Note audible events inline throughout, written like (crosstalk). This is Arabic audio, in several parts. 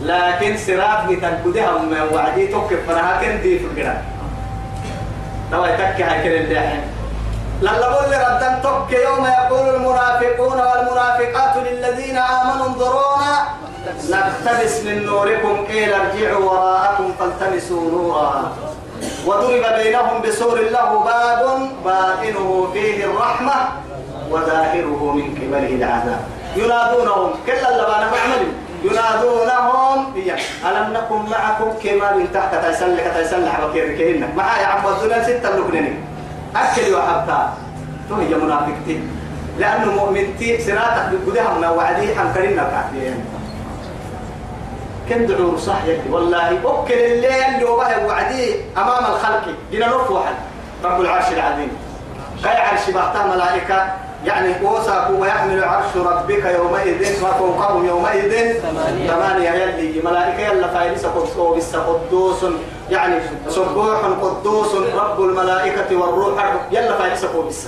لكن سرات بتنكدها من وعدي توقف فرها كندي في القرآن لو يتكي هاي كل اللي لقول لربنا تك يوم يقول المنافقون والمنافقات للذين آمنوا انظرونا. نقتبس من نوركم قيل ارجعوا وراءكم فالتمسوا نورا. وضرب بينهم بسور له باب باطنه فيه الرحمة وظاهره من قبله العذاب. ينادونهم. كل اللي بانا بعمل ينادونهم. هي ألم نكن معكم كما من تحت تيسلك تيسلح وكيركينك معايا عم وزنا ستة لكنني أكل وحبتا تو هي منافقتي؟ لأنه مؤمنتي. سراتك بقدها من وعدي حنكرنا كافيين كم دعور صح والله أكل الليل اللي وبه وعدي أمام الخلق. جنا نفوحا رب العرش العظيم. كي عرش بحتها ملائكة. يعني وساق ويحمل عرش ربك يومئذ وفوقهم يومئذ. ثمانية يلي ملائكة يلا فايلس قدوس قدوس. يعني سبوح قدوس رب الملائكة والروح. يلا فايلس قدوس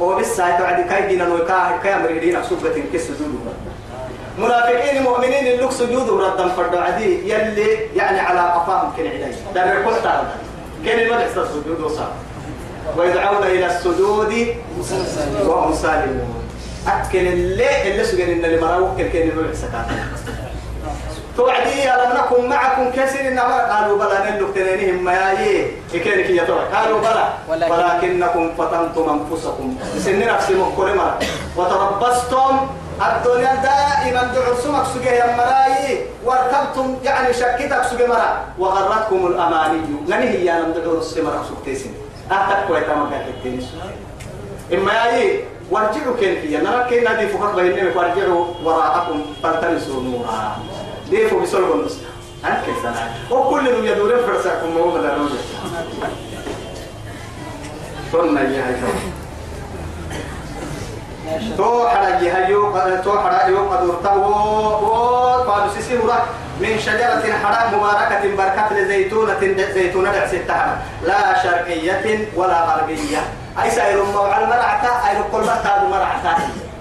وبس هاي تعدي كاي دينا نوكا كاي مريدين سبة سجود منافقين مؤمنين اللوك سجود ردا فرد عدي يلي يعني على قفاهم كن عدي. در كل تعالى كن المدح السجود وصار ويدعون إلى السجود وهم سالمون. أكل اللي اللي سجن إن اللي مراوك كل كلمة بالحسكات توعدي ألم نكن معكم كثير إنما قالوا بلى نلوك تنينهم ما إكينك يا ترى قالوا بلى. ولكنكم فتنتم أنفسكم. سنين أقسموا كل مرة. وتربصتم. الدنيا دائما دعوا سمك سجى يا مراي واركبتم يعني شكتك سجى مرة. وغرتكم الأماني. لن هي أنا دعوا السمرة سكتيسين أتك كانت التنس إما ياي وارجعوا كين فيا نرى كين نادي فقط بينهم وارجعوا وراءكم فالتمسوا نورا. ديفوا بسرعة النص؟ أنت سنة وكل من يدور فرسكم وهو مدرون ثم يا تو حرج هيو تو حرج يو قدرتا و قالوا سيسيرا من شجرة حرام مباركة بركة لزيتونة زيتونة ستة لا شرقية ولا غربية. أي سائر موعى المرعتا أي كل بطا المرعتا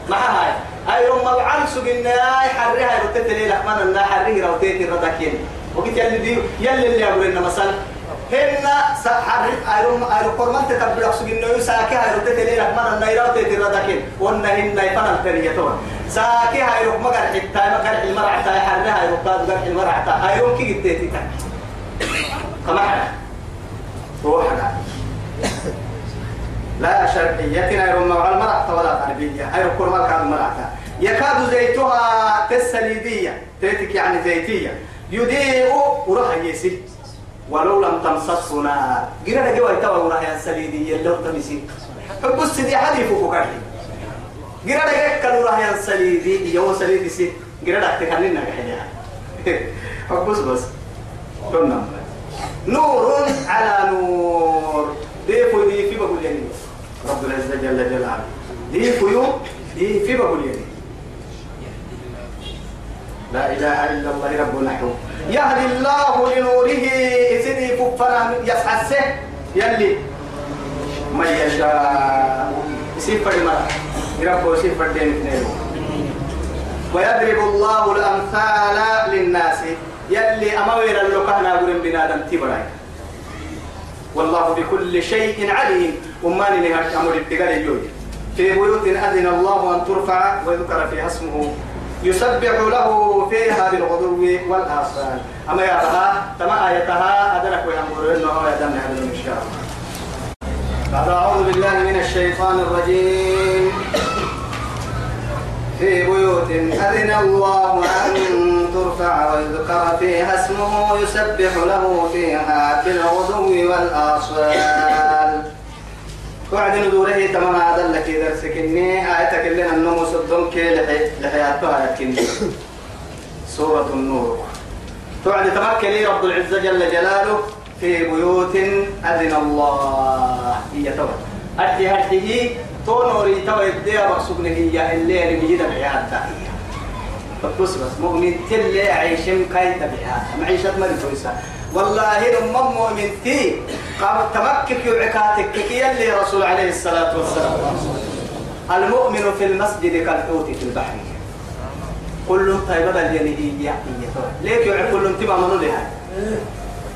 مع هاي. أي موعى سجنا أي حرها يرتتلي لحمان الله حريه روتيتي ردكين وقلت يلي دي يلي اللي أقول مثلا هنا سحر أيرم أيرم قرمان أقصد إنه يساكي هاي رتة لي رحمن النيرة تيتر ردكين وإن هن يفنى الترية تون ساكي هاي رح مقر حتى مقر المرعى تاي حرنا هاي رح قاد مقر المرعى تاي أيرم كي جدتي تاي كما حنا روحنا. لا شرقية أيرم مع المرعى ولا غربية. أيرم قرمان كان المرعى يكاد زيتها تسليدية تيتك يعني زيتية. يضيء وروح يسي. ولو لم تمسسه نار قرنا جوا يتوى وراح ينسليدي يلو تمسي. حب السدي حديث فوقه قرنا يكل وراح ينسليدي يو سليدي سي قرنا تكلمنا كحيا حب بس قلنا نور على نور ديفو دي في بقول يعني رب العزة جل جلاله ديفو يوم دي في بقول يعني لا إله إلا الله رب نحو يهدي الله لنوره سيدي ففنا يسحسه يلي من يشاء يسيب فرما اثنين. ويضرب الله الأمثال للناس يلي أموير اللقاء قرن بنادم تبراي والله بكل شيء عليم. وما نهاش أمر التقال في بيوت أذن الله أن ترفع ويذكر فيها اسمه. يسبح له فيها بالغدو والآصال. أما يرها تما آيتها أدرك ويأمر إنه يدمنا إن شاء الله بعد أعوذ بالله من الشيطان الرجيم. في بيوت أذن الله أن ترفع ويذكر فيها اسمه يسبح له فيها بالغدو والآصال. وعد ندوره تمام هذا لك إذا سكني آيتك اللي النوم صدهم كي لحياتها لكن سورة النور. توعد تمكن رب العزة جل جلاله في بيوت أذن الله. هي توعد أدي هديه تونوري توعد دي مقصود هي اللي اللي جدا بعياد تاهية بس بس مؤمن تلي عيشم كاي تبعها معيشة مريض والله لما مؤمن تي. قام تمكك يعكاتك كي اللي رسول عليه الصلاة والسلام. المؤمن في المسجد كالحوت في البحر. كل طيب بدل ينهي يا ليك يعرف كل انتبه منو لها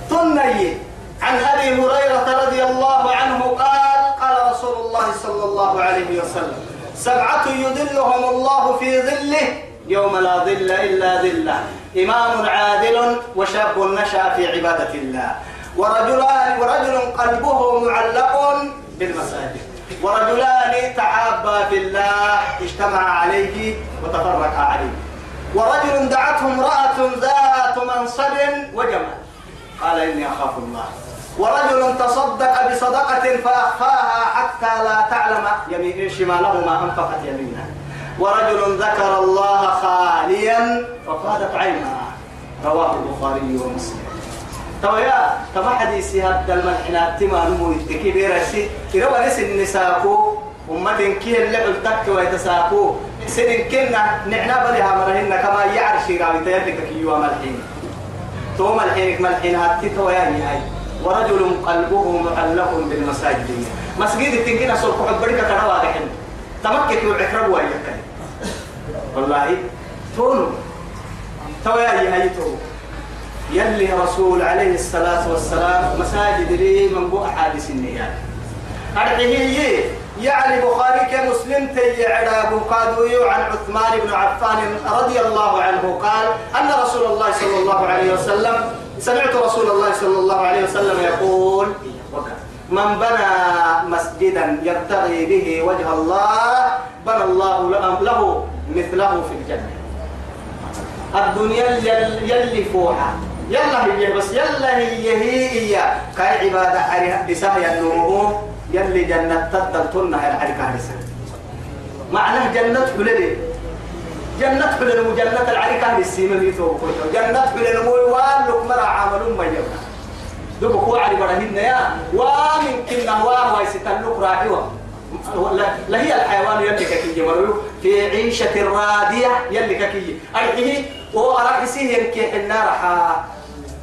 تني عن أبي هريرة رضي الله عنه قال قال رسول الله صلى الله عليه وسلم سبعة يذلهم الله في ظله يوم لا ظل إلا ظله إمام عادل وشاب نشأ في عبادة الله. ورجلان ورجل قلبه معلق بالمساجد. ورجلان تعابا في الله اجتمع عليه وتفرقا عليه. ورجل دعته امرأة ذات منصب وجمال قال إني أخاف الله. ورجل تصدق بصدقة فأخفاها حتى لا تعلم يمين شماله ما أنفقت يمينه. ورجل ذكر الله خاليا فقادت عينها رواه البخاري ومسلم. تو يا تما حديثي هذا الملحنات تما نمو يتكي بيرسي. إذا نس النساكو أمة كي اللي عدتك ويتساكو. سنين كنا نعنا بلها مرهن كما يعرشي راوي تيرك كيوا ملحين تو ملحينك ملحين هاتي تو يا هاي ورجل قلبه معلق بالمساجد. مسجد التنكين أصول قعد بركة كنوا دحين تمكك وعكرب وياك والله تونو. تو يا يلي رسول عليه الصلاة والسلام مساجد لي من بو أحاديث النيات. أرحيه يعني بخاري كمسلم تي عراب قادوي عن عثمان بن عفان رضي الله عنه قال أن رسول الله صلى الله عليه وسلم سمعت رسول الله صلى الله عليه وسلم يقول من بنى مسجدا يبتغي به وجه الله بنى الله له مثله في الجنة. الدنيا يلي فوحة يلا هي بس يلا هي هي كاي عبادة عليها بسهي النمو يلي جنة تدل هي الحركة هرسا معناه جنة حلل جنة حلل وجنة العريكة للسيمة بيتو جنة حلل ويوالك مرا عملون ما يبقى. دبك وعلي برهن يا ومن كنا واه ويستلوك راحوا. لا هي الحيوان يلي كي في عيشة راضية يلي كي أرحيه وأرحسيه ينكي النار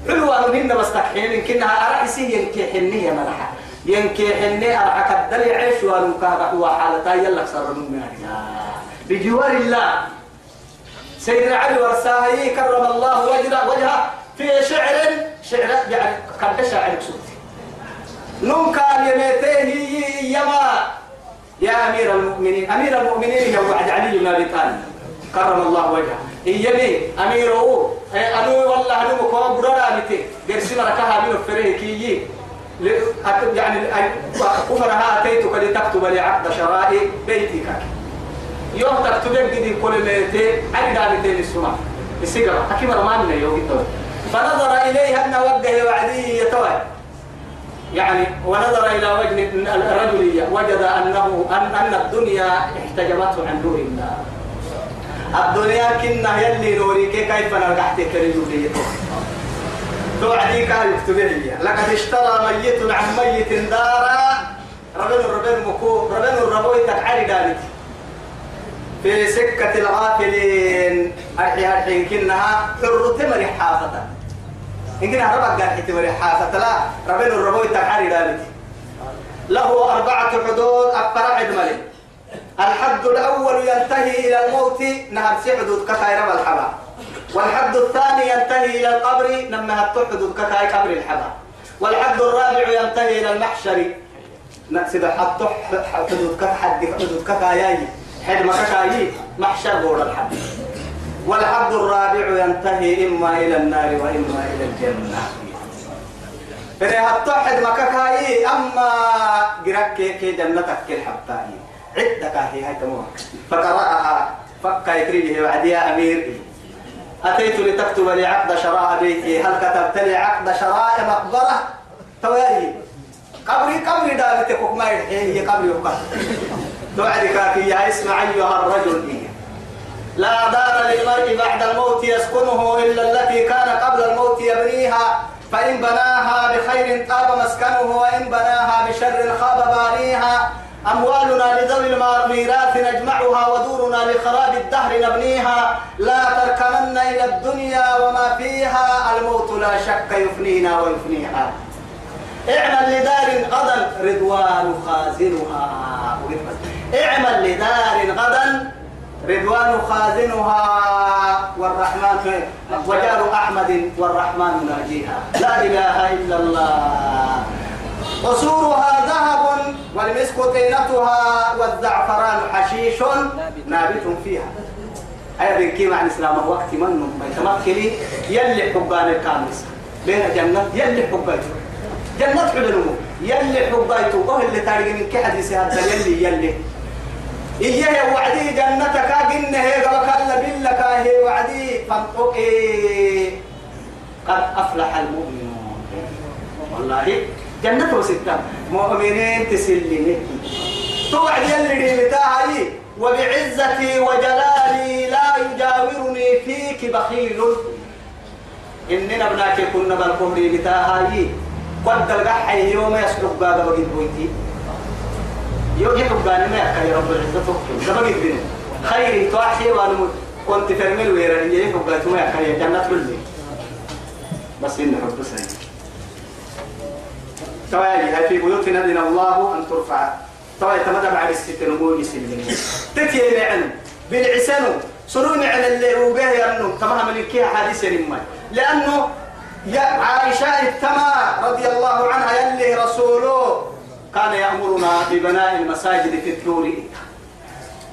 حلوة منهن بس تكحين يمكنها أرحسيه ينكي حنية ملحة ينكي حنية أرحك الدلي عيش ونكاها هو حالتا يلا سر من بجوار الله. سيدنا علي ورساهي كرم الله وجهه وجهه في شعر شعر يعني قد شاعر سوتي نون كان يميته يما. يا أمير المؤمنين أمير المؤمنين هو وعد علي بن أبي طالب. كرم الله وجهه. إيامي أميره أنو والله أنو مكوا برا متى قرسي مركها من فريه كي يعني كفرها أتيتك لتكتب لي عقد شراء بيتك. يوم تكتب لي كل ميتة أنا دامتين السماء السيجارة أكيد ما من يوم فنظر إليها أن وجه وعدي يتوه يعني ونظر إلى وجه الرجل وجد أنه أن أن الدنيا احتجبته عن نور الله. الدنيا كنا يلي نوري كيف نرجعت كريم توعدي كان يكتب لي. لقد اشترى ميت عن ميت دارا. ربنا ربنا مكو ربنا الربوي تكعلي دارت في سكة الغافلين. أرحي أرحي كنها حر تمر حافظة إن كنا ربك قال تمر حافظة لا ربنا الربوي تكعلي دارت له أربعة حدود أكبر عد ملك الحد الأول ينتهي إلى الموت نهر سعدود كخير الحبا. والحد الثاني ينتهي إلى القبر نمها تحدود كخير قبر الحبا. والحد الرابع ينتهي إلى المحشر. نقصد حد حدود كحد حدود كخير. حد ما كخير محشر غور الحد والحد الرابع ينتهي إما إلى النار وإما إلى الجنة. التوحد ما كخير أما قرأك كي جنتك كي الحبتاني عدك هي هاي تمام فقرأها فكا يكريه وعد يا أمير. أتيت لتكتب لي عقد شراء بيتي. هل كتبت لي عقد شراء مقبرة؟ توالي قبري قبري دامتك ما هي قبري وقبر توعدك يا اسمع أيها الرجل. لا دار للمرء بعد الموت يسكنه إلا التي كان قبل الموت يبنيها فإن بناها بخير طاب مسكنه وإن بناها بشر خاب بانيها. أموالنا لذوي الميراث نجمعها ودورنا لخراب الدهر نبنيها. لا تركنن إلى الدنيا وما فيها الموت لا شك يفنينا ويفنيها. اعمل لدار غدا رضوان خازنها. اعمل لدار غدا رضوان خازنها والرحمن وجار أحمد والرحمن ناجيها. لا إله إلا الله. قصورها ذهب والمسك طينتها والزعفران حشيش نابت فيها. أي بكي مع الإسلام وقت من يتمكلي يلي حبان الكامس بين جنة يلي حبايته جنة حلنمو يلي حبايته أهل اللي تاريخ من كحديث هذا يلي يلي. إيه وعدي جنتك قلنا هي قبك الله بلك هي وعدي. فانطق قد أفلح المؤمنون. والله جنة وستة. مؤمنين تسلني توعد يلي بتاعي وبعزتي وجلالي لا يجاورني فيك بخيل. إننا ابناك كنا بالكهر بتاعي قد القحي يوم يسلق بابا بقيت بويتي يوم يحب أن ما يا رب العزة تكتب ده بقيت بينه خير توحي وأنا كنت فرمل ويراني يحب أن ما يا جنة كلي بس إنه حب سعيد توالي في بيوتنا دين الله أن ترفع توالي تمدى بعد الستة نقول يسلمين تتي معن بالعسنو سنون عن اللي روبيه يرنو تمام الكيه حديث لما لأنه يا عائشة التما رضي الله عنها يلي رسوله كان يأمرنا ببناء المساجد في الدور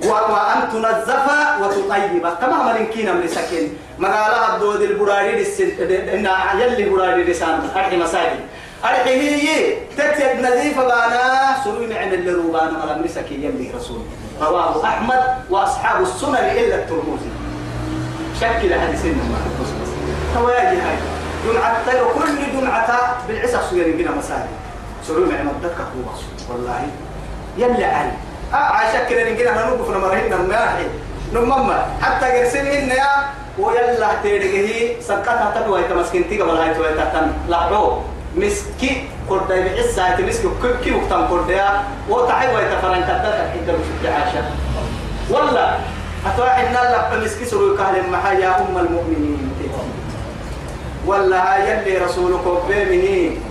وأن تنظف وتطيب. تماما إن من سكين. مقالها الدود البراري إن يلي براري لسان أرحي مساجد. أرحي هي تتيب نظيفة بانا. سروي عن اللي روبان ملم سكين يلي رسول. رواه أحمد وأصحاب السنن إلا الترمذي. شكل حديث ما هو يجي هاي جمعة كل جمعة بالعسى صغيرين بنا مساجد. سروي مع مدك هو والله. يلي علي آه عشان كده نجينا إحنا نوقف نمرهن نمرحي نمما حتى قرسلين يا ويلا تيرجه سكتها تدوى تمسكنتي قبل هاي توي تتن. لعو مسكي قرد بعس هاي مسكي كل كي وقتم قرد يا. وتحي ويتفرن كدك حتى بشوف عاشا والله. أتوقع إن الله مسكي سروي كهل محيا أم المؤمنين. والله يلي رسولكم بيمنين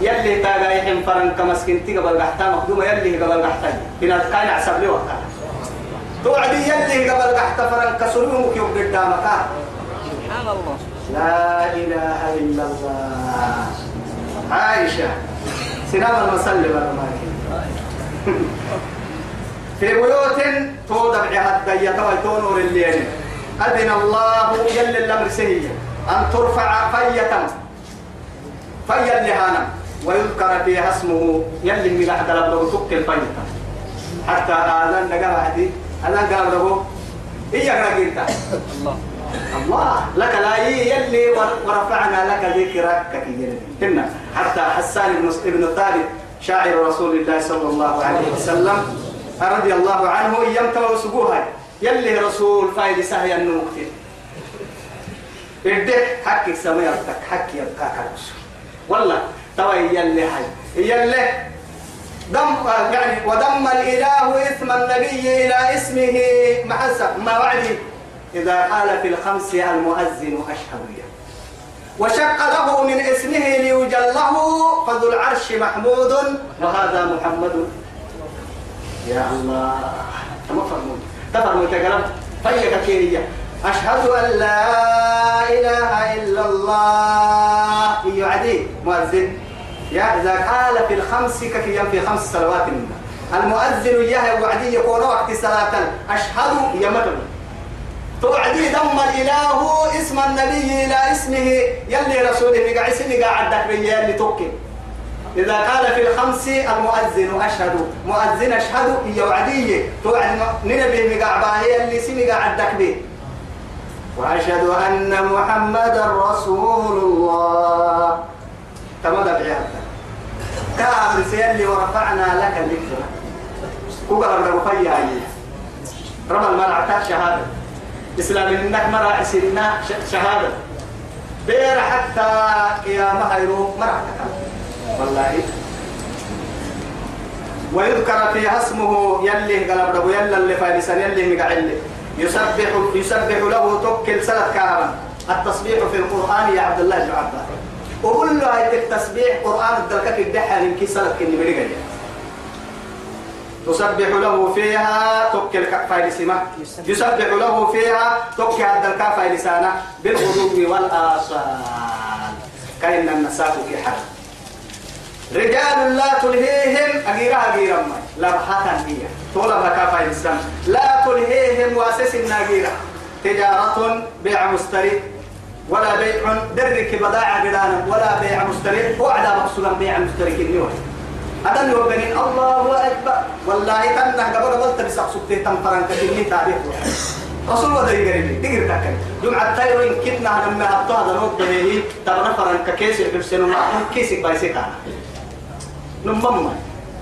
يلي تاجا يحم فرن كمسكنتي قبل قحتا مخدومة يلي قبل قحتا بنا كان عسب لي وقتا. توعدي يلي قبل قحتا فرن كسلومك يوم قدامك. سبحان الله. لا إله إلا الله. عائشة سنام المسلم في بيوت توضع الدية ويتونور الليل. أذن الله يلي الأمر سهية. أن ترفع فية. فيا اللي ويذكر فيها اسمه. يلي من أحد لو تك الفية. حتى آذان دقا بعدي آذان قال له. إيه يقرأ الله. الله. لك لا يلي ورفعنا لك ذكرك هنا حتى حسان بن ابن ثابت شاعر رسول الله صلى الله عليه وسلم رضي الله عنه يمتى وسقوها يلي رسول فايد سهي النمكتين إدك حكي سميرتك حكي يبقاك والله توا يلي حي يلي دم يعني ودم الإله اسم النبي إلى إسمه. محسب ما وعدي. إذا قال في الخمس المؤذن أشهد وشق له من إسمه ليجله فذو العرش محمود. وهذا محمد. يا الله. تفرمون تفرمون تقرب فيك كيرية أشهد أن لا إله إلا الله. يعدي مؤذن. يا إذا قال في الخمس ككيام في خمس صلوات المؤذن إياه وعدي يقول وقت صلاة. أشهد يا مدن توعدي دم الإله اسم النبي إلى اسمه. يلي رسوله مقع اسمه قاعدك بي اللي توكي إذا قال في الخمس المؤذن أشهد. مؤذن أشهد يا وعدي توعد ننبه مقع باهي اللي سمي قاعدك به وأشهد أن محمدا رسول الله. تمام بعيادة كامل سيلي ورفعنا لك الذكر. وقال رب فيا رمى الملعقات شهادة. إسلام إنك مرا سنة شهادة. بير حتى قيامة هيرو مرعتك والله. ويذكر فيها اسمه يلي قلب ربو يلا اللي فارسان يلي مقعل يسبح يسبح له توكل سنة كهرا التصبيح في القرآن يا عبد الله بن عباس. وقل له هاي التسبيح قرآن الدركة الدحى من كي سنة كني مريقا تسبح له فيها توكل كفاي سما يسبح له فيها توكل هذا الكافي لسانه بالغدو والآصال. كأن النساء في حرب. رجال لا تلهيهم أجيرا أجيرا ما. لا بحثا هي. طول بكافة الإسلام لا تلهيهم واسس الناجيرة تجارة بيع مستري ولا بيع درك بضاعة بدانا ولا بيع مستري وعدا مقصودا بيع مستري كنيوه هذا اللي وبنين الله أكبر. والله تنه قبل قبل تبسق سبته تنفرن كتنين تاريخ رسول الله يقرب دقر تاكل جمعة تايرين كتنا لما أبطأ هذا نوت بهي تبنا فرن ككيس يحبسنوا ما كيس بايسيكانا نمم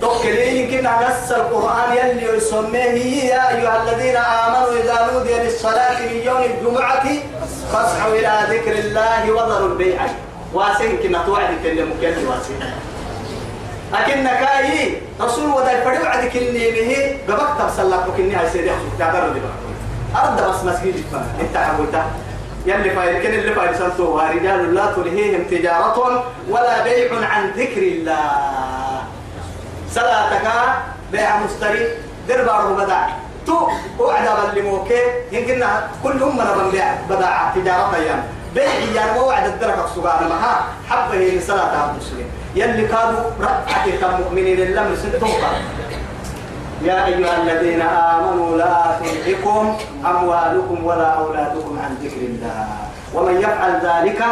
توكلين يمكن نص القرآن يلي يسميه يا أيها الذين آمنوا إذا نودي للصلاة من يوم الجمعة فاسعوا إلى ذكر الله وذروا البيع. واسين كنا توعد كل مكان واسين. لكن كاي رسول ودا فدي وعد كني به قبك تبسلك كني هاي سيدي تعبر دي أرد بس مسجد إنت حبوتا يلي فايل كن اللي فايل سنتو. رجال لا تلهيهم تجارة ولا بيع عن ذكر الله. صلاتك بيع مستري در بارو بدع تو وعد بالموكي يمكن كلهم من بيع بدع تجارة يعني بيع يعني وعد الدرك السجارة ما حبه هي صلاة عبد المسلم يلي كانوا رفعت المؤمنين لم يسنتوها يا أيها الذين آمنوا لا تلهكم أموالكم ولا أولادكم عن ذكر الله. ومن يفعل ذلك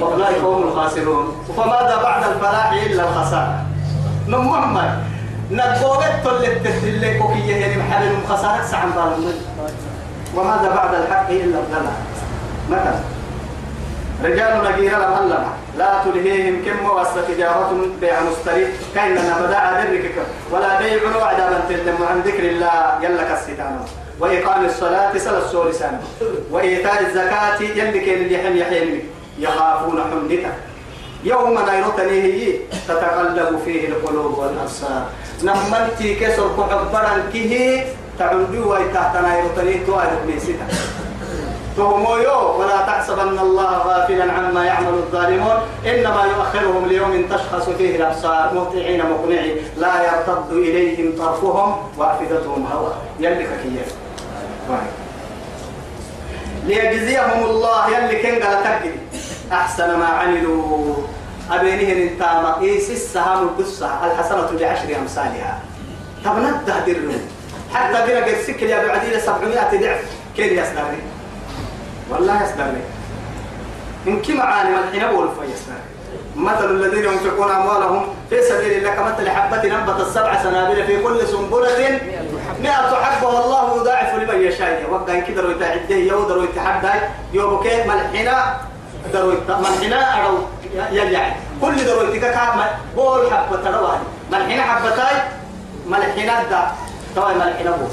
فأولئك هم الخاسرون. فماذا بعد الفلاح إلا الخسارة؟ نم محمد نقوبت اللي تتلي كوكية يعني محل خسارة سعن بالمن وماذا بعد الحق إلا الضلال مثلا رجال نجير لهم لا تلهيهم كم واسطة تجارة بيع مستري كأننا بدأ ذلك ولا بيع وعد من تلم عن ذكر الله يلا كالستان وإقام الصلاة سل السور سنة وإيتاء الزكاة يلي كان اللي يحم يحيم يخافون حمدك يوم نيرتني هي تتقلب فيه القلوب والأبصار. نمنتي كسر كعبرا كه تعودوا ويتحت نيرتني توارد ميسيتا تهمويو ولا تحسبن الله غافلا عما يعمل الظالمون. إنما يؤخرهم ليوم تشخص فيه الأبصار مهطعين مقنعي. لا يرتد إليهم طرفهم وافئدتهم هواء يلي كيف ليجزيهم الله يلي كن قال أحسن ما عملوا. أبينه انتاما إيس السهام القصة الحسنة بعشر أمثالها. طب نده درهم حتى بنا قد سكر يا بعدين 700 ضعف. كيف يصدرني والله يصدرني إن كم عالم الحين أول فيصدر مثل الذين ينفقون أموالهم في سبيل الله كمثل حبة نبت السبع سنابل في كل سنبلة مئة حبة والله يضاعف لمن يشاء. وقع كده رو يتعده يودر ويتحدى يوبكي ملحنا درو ملحنا أرو يلعب كل درو يتكا بول حبة ترواني ملحنا حبتاي ملحنا دا. توي ملحنا بول.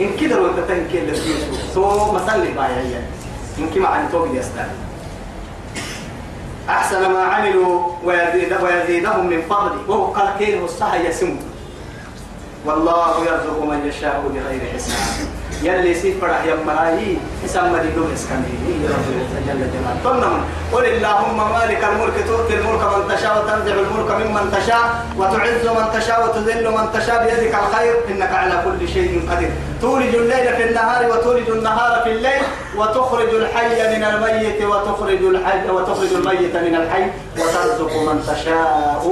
إن كده رو يتتنكي اللي سو مسلم بايا يعني. إن كما عن توقي يستاهل أحسن ما عملوا ويزيد ويزيدهم من فضله وهو قال كيله الصح يسمه والله يرزق من يشاء بغير حساب. يلي سيف فرح يا مراهي ما دي يا رب جل طنما قل اللهم مالك الملك تؤتي الملك من تشاء وتنزع الملك ممن تشاء وتعز من تشاء وتذل من تشاء بيدك الخير إنك على كل شيء قدير. تولج الليل في النهار وتولج النهار في الليل وتخرج الحي من الميت وتخرج الحي وتخرج الميت من الحي وترزق من تشاء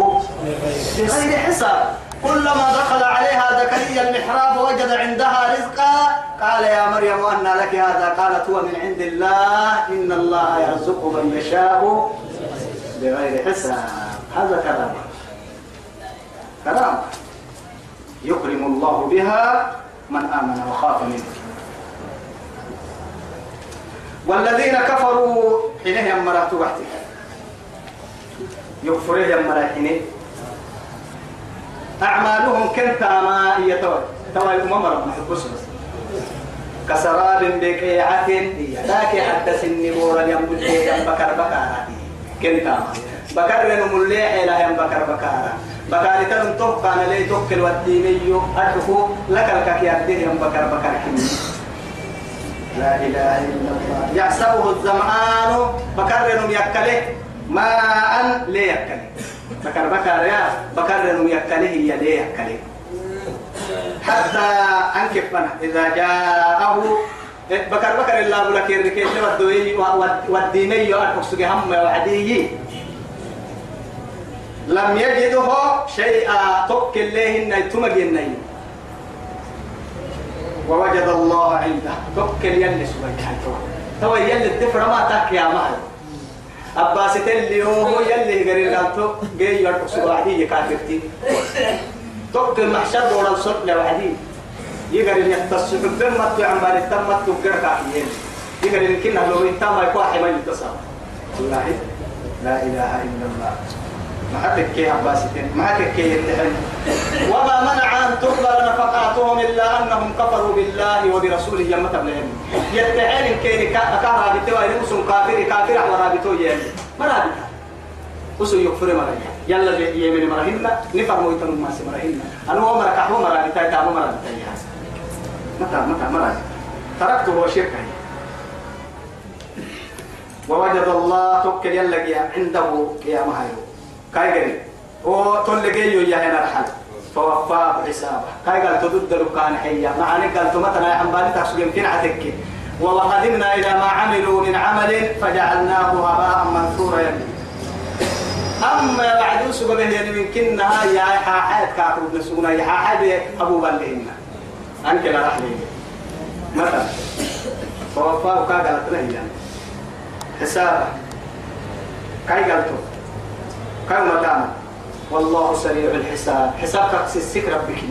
بغير حساب. كلما دخل عليها زكريا المحراب وجد عندها رزقا قال يا مريم أن لك هذا؟ قالت هو من عند الله إن الله يرزق من يشاء بغير حساب. هذا كرامة كرامة يكرم الله بها من آمن وخاف منه. والذين كفروا حينه يمرأت وحدك يكفره يمرأ حينه أعمالهم كنت ما هي توي توي ممر محبوس بس كسراب بقيعة ذاك حتى سن بورا يمبل يم بكر بكارا كنت ما بكر من مليح إلى يم بكر بكارا بكاري تلم توك كان لي توكل والديني أدفو لك لك يا يم بكر بكر لا إله إلا الله. يحسبه الزمان بكر يكله ماء ليكله. بكر بكر يا بكر نم يكله هي ليه يكله حتى أنكفنا إذا جاءه بكر بكر الله لك الركيل والدوي والديني أرقصك هم وعدي لم يجده شيئا توكل له إن تمجنين ووجد الله عنده توكل يلي سبحانه تو يلي الدفر ما تك يا مهل أباس تلي هو يلي قرير قالتو جاي يرقص وعدي كافرتي توكل محشر ولا صوت لوعدي يقدر يتصل بالدم عن بال التم تقدر كافيين يقدر يمكن لو يتم يكون حما يتصل والله لا إله إلا الله ما حدك كي عباسين ما حدك كي يتحن وما منع أن تقبل نفقاتهم إلا أنهم كفروا بالله وبرسوله يمة بلهم يتحن كي كارا بتوا يلمسون كافر كافر ورابطو يلي مرابطة وسو يكفر مرابطة يلا يمين مرهنا نفر مويتن ما سمرهنا أنا هو مركح هو مرابطة تابو مرابطة متى متى مرابطة تركته هو شركة ووجد الله توكل يلا عنده يا مهيرو كاي قري أو تول جيو يا هنا رحل. فوفاه حسابه كاي قال تدد له كان حيا. مع ان قال تمتنا يا حنبالي تحسب يمكن عتك وقدمنا إلى ما عملوا من عمل فجعلناه هباء منثورا. أما بعد به يعني يمكنها يا حاحات كاكو نسونا يا حاحات أبو بلهن انك لا رحلي مثلا. فوفاه قالت له حسابه. كاي قالت كم مدام والله سريع الحساب. حساب كاكس السكر ربك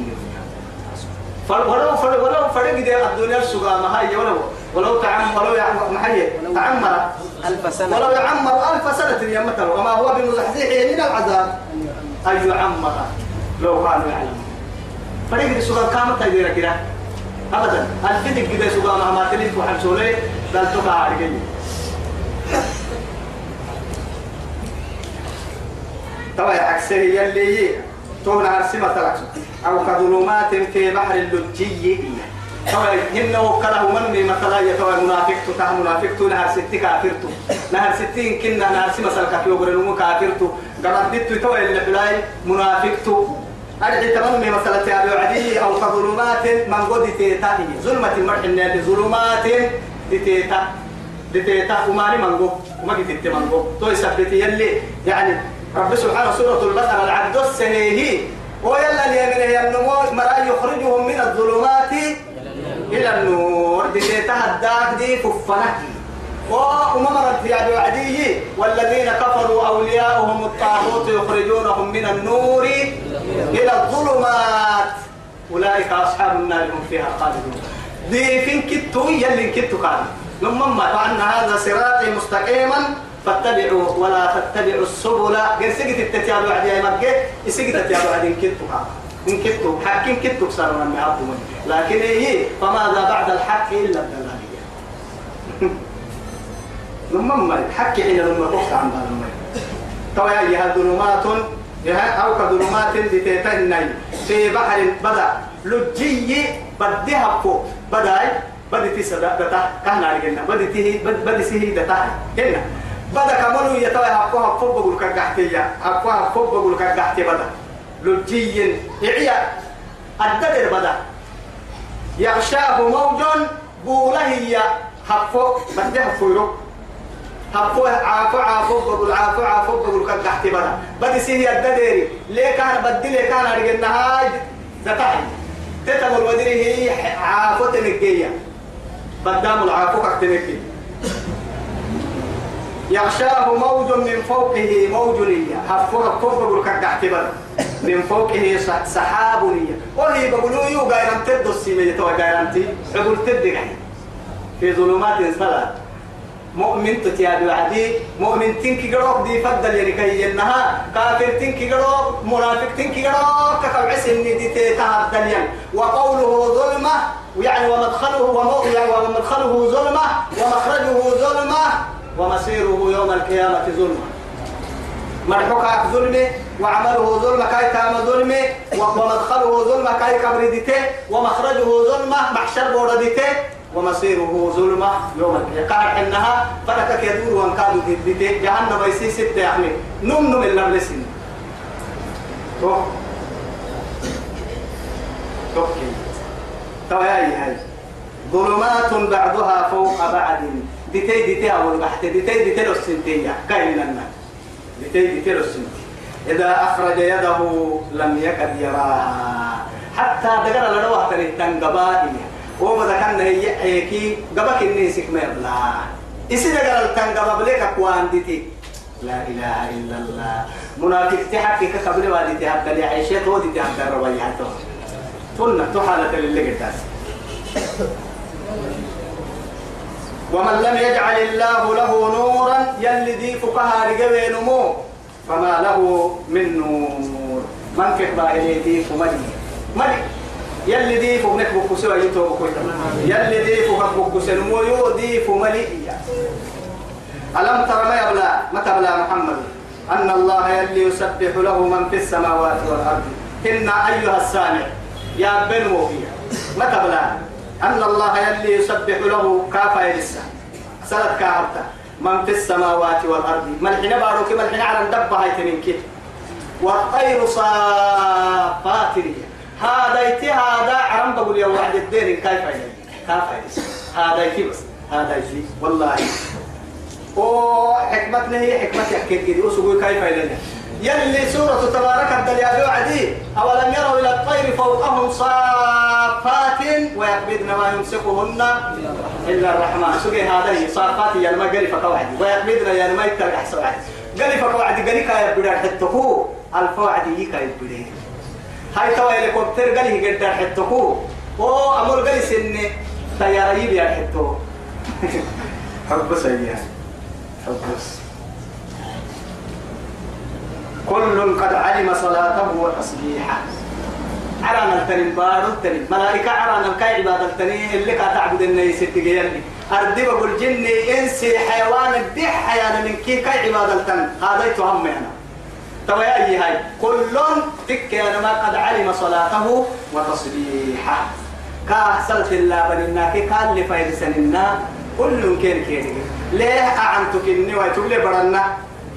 ولو فر ولو فرق دي الدنيا السوغا ما هي ولو ولو تعم ولو يعمر محيي تعمر. ألف سنة. ولو يعمر ألف سنة يا مثلا. وما هو بمزحزحه من العذاب. أن يعمر. لو كانوا يعلمون فرق دي سوغا كامل تقدير كده أبدا. الفدك كده سوغا ما ما تلف وحنسولي دل تقع توا عكسه يلي تون عرسمة تلعب أو كظلمات في بحر اللجي. توا هن وكله من مثلا. يتوا منافق تتاه منافق تو. نهر ستي كافرتو نهر ستين كنا نهر سما سلكا في وبر نمو كافرتو قبضت توا اللي بلاي منافق تو. أرجع تمام مثلا تابع عدي أو كظلمات من قد تيتا ظلمة المرح النادي ظلمات تيتا تيتا وماني منقو وما قد تيتا تو يثبت يلي. يعني رب سبحانه سورة البقرة العبد السنيه ويلا اليمين هي النمو مرا يخرجهم من الظلمات إلى النور. دي تهداك دي ففنك. وما مرت في عدو عدي. والذين كفروا أولياؤهم الطاغوت يخرجونهم من النور إلى الظلمات. أولئك أصحاب النار هم فيها خالدون. دي فين كتو يلي كتو قال لما وأن هذا صراطي مستقيما. فاتبعوا ولا تتبعوا السبل. قال سجت التتياب عدي يا مكة. سجت التتياب عدي كتبها إن كتب حق إن كتب صار من معكم لكن إيه؟ فماذا بعد الحق إلا الدلالية (laughs) لما ما الحق حين لما تقص عن بالما تو يا ظلمات أو كظلمات بتتنين في بحر بدأ لجي بدها فوق بدأي بدي تسدا دتا كان علينا بدي تهي بدي سهي دتا هنا. بدا كمانو يتوى حقوها فوق بقول كقحتية حقوها فوق بقول كقحتي بدا. لجي إعيا الدبر بدا. يغشاه موج بوله هي حفو بدي يروك حفو عافو عافو بقول عافو عافو بقول كقحتي بدا. بدي سيه الدبر ليه كان بدي ليه كان أرجعنا هاي؟ دتاي تتقول ودري هي عافو تنقية. بدام العافو كحتنقية يغشاه موج من فوقه موج ليا حفوها فوق بقول كعتبر من فوقه سحاب ليا وهي بقولوا يو غيران تدو السيمية. تو غيران تي بقول تدق في ظلمات ثلاث مؤمن تتياد وعدي. مؤمن تنكي قروك دي فضل يعني كي ينها كافر تنكي قروك منافق تنكي قروك كالعس إني دي تهدل يعني وقوله ظلمة يعني ومدخله ومدخله ظلمة ومخرجه ظلمة. ومصيره يوم القيامة ظلمة مرحوك ظلمة وعمله ظلمة كاي تام ظلمة ومدخله ظلمة كاي كبردته ومخرجه ظلمة محشر بوردته ومصيره ظلمة يوم القيامة قال إنها فلك يدور وانكاد دته جهنم يسي ستة يا أحمد نم نم إلا بلسن تو توكي توياي هاي ظلمات بعضها فوق بعض ديتي ديتي أول بحث ديتي ديتي لو سنتيا كاين لنا ديتي ديتي لو سنتي إذا أخرج يده لم يكد يراها. حتى دقر لدوه تنتن قبائل وما ذكرنا هي هيكي قبك النيسك ما يبلا إسي دقر التن بليك أكوان ديتي. لا إله إلا الله. منافق تحكي كقبل والدي حتى لي عيشت ودي تحت الربيعات تقولنا تحالة للي ومن لم يجعل الله له نورا يلي دي فقها رجبه نمو فما له من نور. من كتبا إليه دي فمدي مدي يلي دي فمك بكسوا يتو يلي دي فمك بكسوا نمو يو دي ألم ترى ما يبلى ما تبلى محمد؟ أن الله يلي يسبح له من في السماوات والأرض. إن أيها السامع يا بنو ما تبلى؟ أن الله يلي يسبح له كافا يلسا سلت كافتا من في السماوات والأرض؟ من حين باروك من حين على الدبة هاي تنينك والطير صافات هذا يتي هذا عرم بقول يا واحد الدين كافا يلسا هذا يتي بس هذا يتي والله. وحكمتنا هي حكمة يحكي كده وسوي كيف يلي يلي سورة تبارك الدليل عدي أولم يروا إلى الطير فوقهم صافات ويقبضن ما يمسكهن إلا الرحمن. سوي هذا؟ هي صافات يعني ما قري فكوعد ويقبضن يعني ما يترك أحسن واحد قري فكوعد قري كاي بدر حتكو. الفوعد يكاي بدر هاي توا هليكوبتر قري قدر حتكو. أو أمر قري سن طيارة يبي حتو حب سيئة حب كل قد علم صلاته وتسبيحه عرانا التنين بارو التنين ملائكة عرانا الكاي عبادة التنين اللي كا تعبد الناس تجيني أردي بقول جني إنسي حيوان الدح حيانا من كي كاي عبادة التنين هذا يتهم أنا. طب يا أي هاي كل تك أنا ما قد علم صلاته وتصبيحه. كا سلت الله بننا كي كان لفايد سننا كل كين كين ليه أعنتك إني ويتولي برنا؟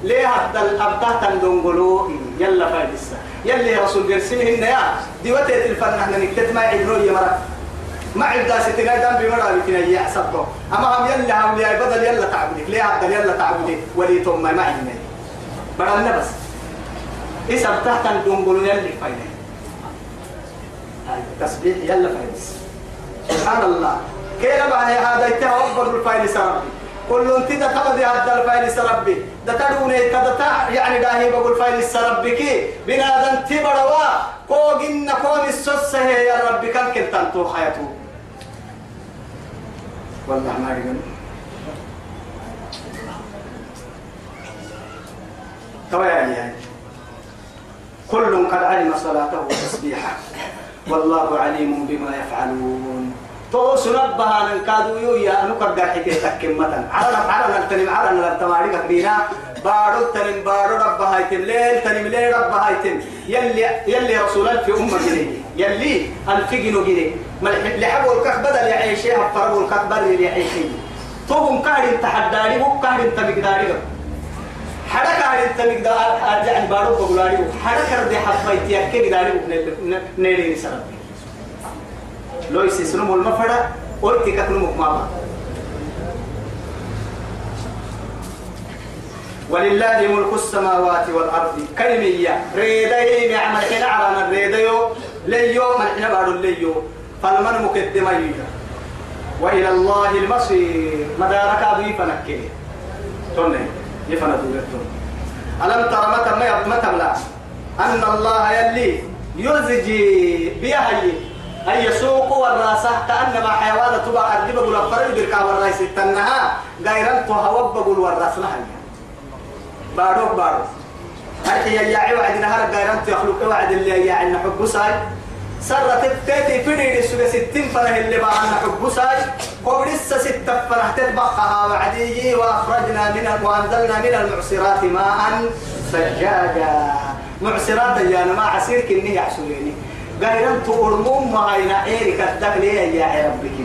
ليه هذا الأبتاه تندونغلو يلا فايدسا يلي رسول قرسمه إن يا. دي وتيت الفن إحنا نكتت ما يعبروا يا مرة. ما عبدا ستنا دم بمرة بكنا يا سبتو أما هم يلا هم يا بدل يلا تعبدك. ليه هذا يلا تعبدك؟ ولي ثم ما عندنا برنا بس. إيش أبتاه تندونغلو يلي فايدة تسبيح يلا فايدس سبحان الله. كيف بقى هذا؟ يتوقف الفايدس ربي. كل انت ده تبدي هذا الفايل سربي ده تدوني تدتا يعني داهي بقول فايل سربي كي. بنادم تبروا كوجن كون السوس هي يا ربي كان كنت تو حياته والله ما يقول توياني يعني. كل قد علم صلاته وتسبيحه. والله عليم بما يفعلون. تو سنبها نكادو يو يا أنو كرجع حكي تكمل مثلا عرنا عرنا التنم عرنا التماري كبيرة. بارو التنم بارو رب هايتم ليل تنم ليل رب هايتم يلي يلي رسول في أمة جنيه يلي الفجنو جنيه ما لحبوا الكخ بدل يعيشها فربوا الكخ بدل يعيشها توهم كارين تحداري بو كارين تمقداري. حدا كارين تمقدار يعني بارو بقولاري. حدا كردي حبيتي أكيد قداري نيري سربي لو يسيسنم المفرد قلت كتنم ماما. ولله ملك السماوات والأرض. كلمية. ريدي نعم الحين على الريديو ليو من الحين بعد الليو فالمن مقدم يجا وإلى الله المصير. مدارك أبي فنكي توني. يفنا دولتون ألم ترى متى ما متى أن الله يلي يزجي بيهي أي يسوق والراسة كأنما حيوانة تبع أردب بقول أفرد بركا والرئيس التنها. غير أنتو هوب بقول والرأس لها باروك باروك هاي يا يا وعد نهار غير أنتو يخلق وعد اللي يا عنا حب ساي. سرة تتي فيدي السوق ستين فرح اللي بعنا حب ساي. قبرس ستة فرح تتبقها وعدي وأخرجنا من وأنزلنا من المعصرات ماء ثجاجا معصرات يا ما عسير كني يحسوليني غير أن تقرمون ما هينا عيرك الدخل يا ربك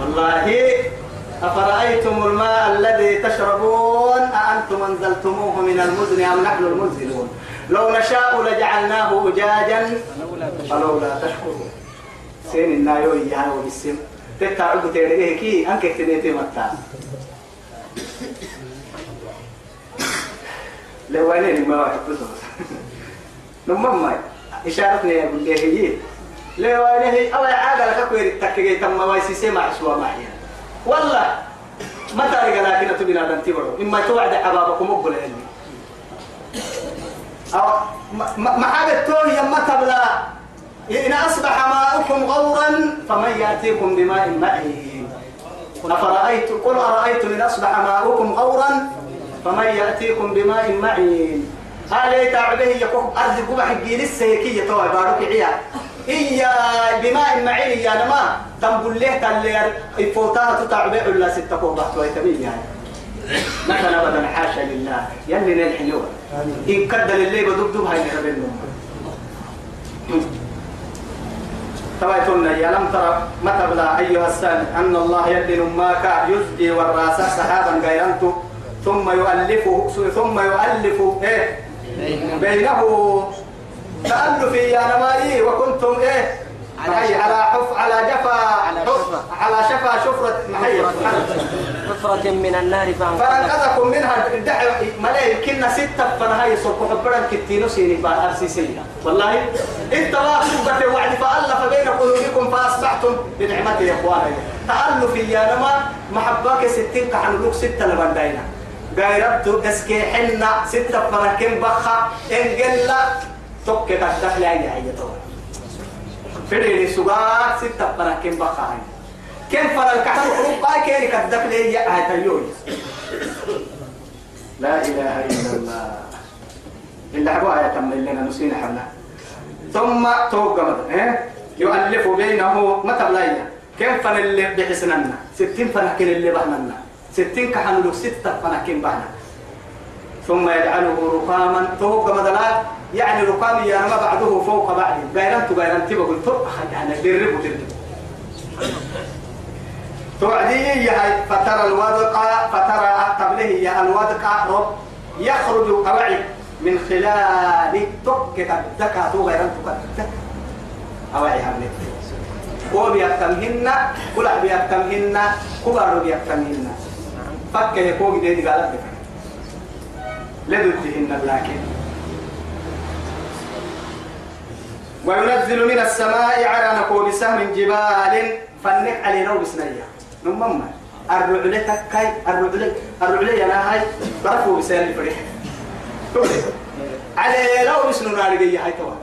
والله أفرأيتم الماء الذي تشربون؟ أأنتم أنزلتموه من المزن أم نحن المنزلون لو نشاء لجعلناه أجاجا. فلولا تشكرون. سين النايو إياها وبالسم تتعب تيرجه كي أنك تنيتي متى لو أنا ما واحد (laughs) نمم ما إشارتني يا بليه هي. لو أنا هي أول عادة لك كوير تكجي تم ما يسيسي مع سوا معي. والله ما تاريخ لكن تبينا دم تبرو إما توعد أبابكم مقبل علمي. أو ما حاجة توي يما تبلا إن أصبح ماؤكم غورا فمن يأتيكم بماء معين. أفرأيت قل أرأيتم إن أصبح ماؤكم غورا فمن يأتيكم بماء معين. هل يتعبه يكون أرض قبح الجيل السيكية توي بارك عيا. إيا بماء معين يا نما. تنبل له تلي يفوتها تتعبه إلا ستة قبح ويتمين يعني. مثلا أبدا حاشا لله. يلي نلحنوا إن كدل اللي بدب دب هاي نربنا تويتنا يا. لم ترى متبلا أيها السامع أن الله يدن ماك يزجي والراس سحابا غيرنت ثم يؤلفه ثم يؤلف إيه؟ بينه تألف يا نمائي وكنتم إيه؟ على على حف على جفا على شفا. شفرة حفرة من النار فانقذ فأنقذكم منها. الدعوة ملاي كنا ستة فنهاي صرف حبرا كتينو سيني فأرسيسية والله إنت ما سبت وعد. فألف بين قلوبكم فأصبحتم بنعمته يا إخواني. تألف يا نما. محباك ستين كحن لوك ستة لبندينا. غيرت اسكي حنا ستة فنكين بخا قل توك تدخل أي حاجة فدي سوغا ستة فنكين بخا هاي. كيف فر الكحل حروب قاي كيري كدك لي لا إله إلا الله. إلا عبوا آية تم لنا نسينا حنا ثم توقع إيه؟ يؤلف بينه متى بلايا. كم فن اللي بحسننا ستين فنكين اللي بحننا. ستين كحنلو ستة فنكين بحنا ثم يجعله رقاما توقع مدلات يعني رقام يا ما بعده فوق بعد. غيران تغيران تبقى تو يعني درب درب توعدي يا فترى الودق فترى قبله يا الودق رب يخرج أوعي من خلال تك الدكا تو غير تك أوعي همنت هو بيكتمهن كل بيكتمهن كبار بيكتمهن فك يكون دي قالت لك. لدتهن لكن وينزل من السماء على نقول سهم جبال فنك علي رو بسنية نمم الرعلة تكاي الرعلة الرعلة أنا هاي برفو بسال الفريح. علي لو بسنو نارجية هاي توا.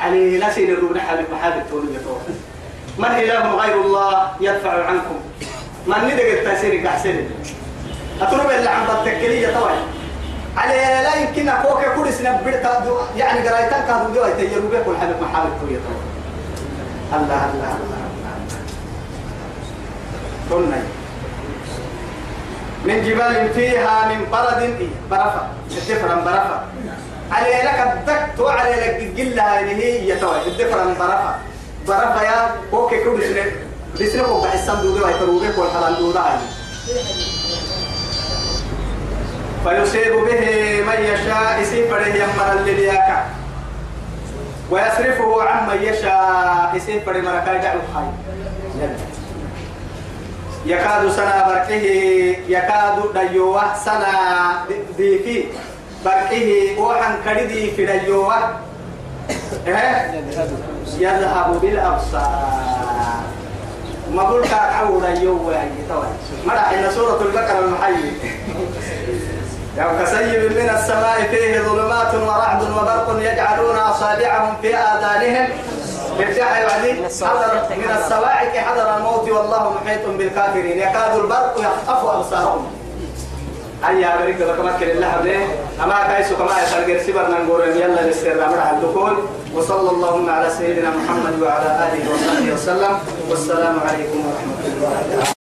علي لا سين الربنا حبيب محابب تولي توا. من إله غير الله يدفع عنكم. من ندق التأثير كحسن أتربى اللي عم بتكلية توا على لا يمكن أكوك كل سنة بدك يعني قرايتك كانوا جوا يتيروا بك والحبيب محابب تولي توا الله الله الله قلنا. من جبال فيها من برد. إيه برفة الدفرن برفة علي لك الدكت وعلي لك الجلة اللي هي يتوى الدفرن برفة برفة يا أوكي كل سنة. لسنة فوق بحسن دودة ويتروبك والحلال عالي فيصيب به من يشاء يسيب يمر اللي بياكا ويصرفه عمن يشاء يسيب مركا يدعو خير يكاد سنا بركه يكاد ديوه سنا ديكي بركه وحن كردي في ديوه. إيه؟ يذهب بالأبصار. ما كان عود ديوه يعني مرة إن سورة البقرة المحيي يوم كسيب من السماء فيه ظلمات ورعد وبرق يجعلون أصابعهم في آذانهم. ارجع يعني حضر من الصواعق حضر الموت والله محيط بالكافرين. يكاد البرق يخطف أبصارهم. هيا بريك لك مكر الله عليه أما كايسو كما يسال سبر نقول يلا نستر أمر على الدخول. وصلى اللهم على سيدنا محمد وعلى آله وصحبه وسلم. والسلام عليكم ورحمة الله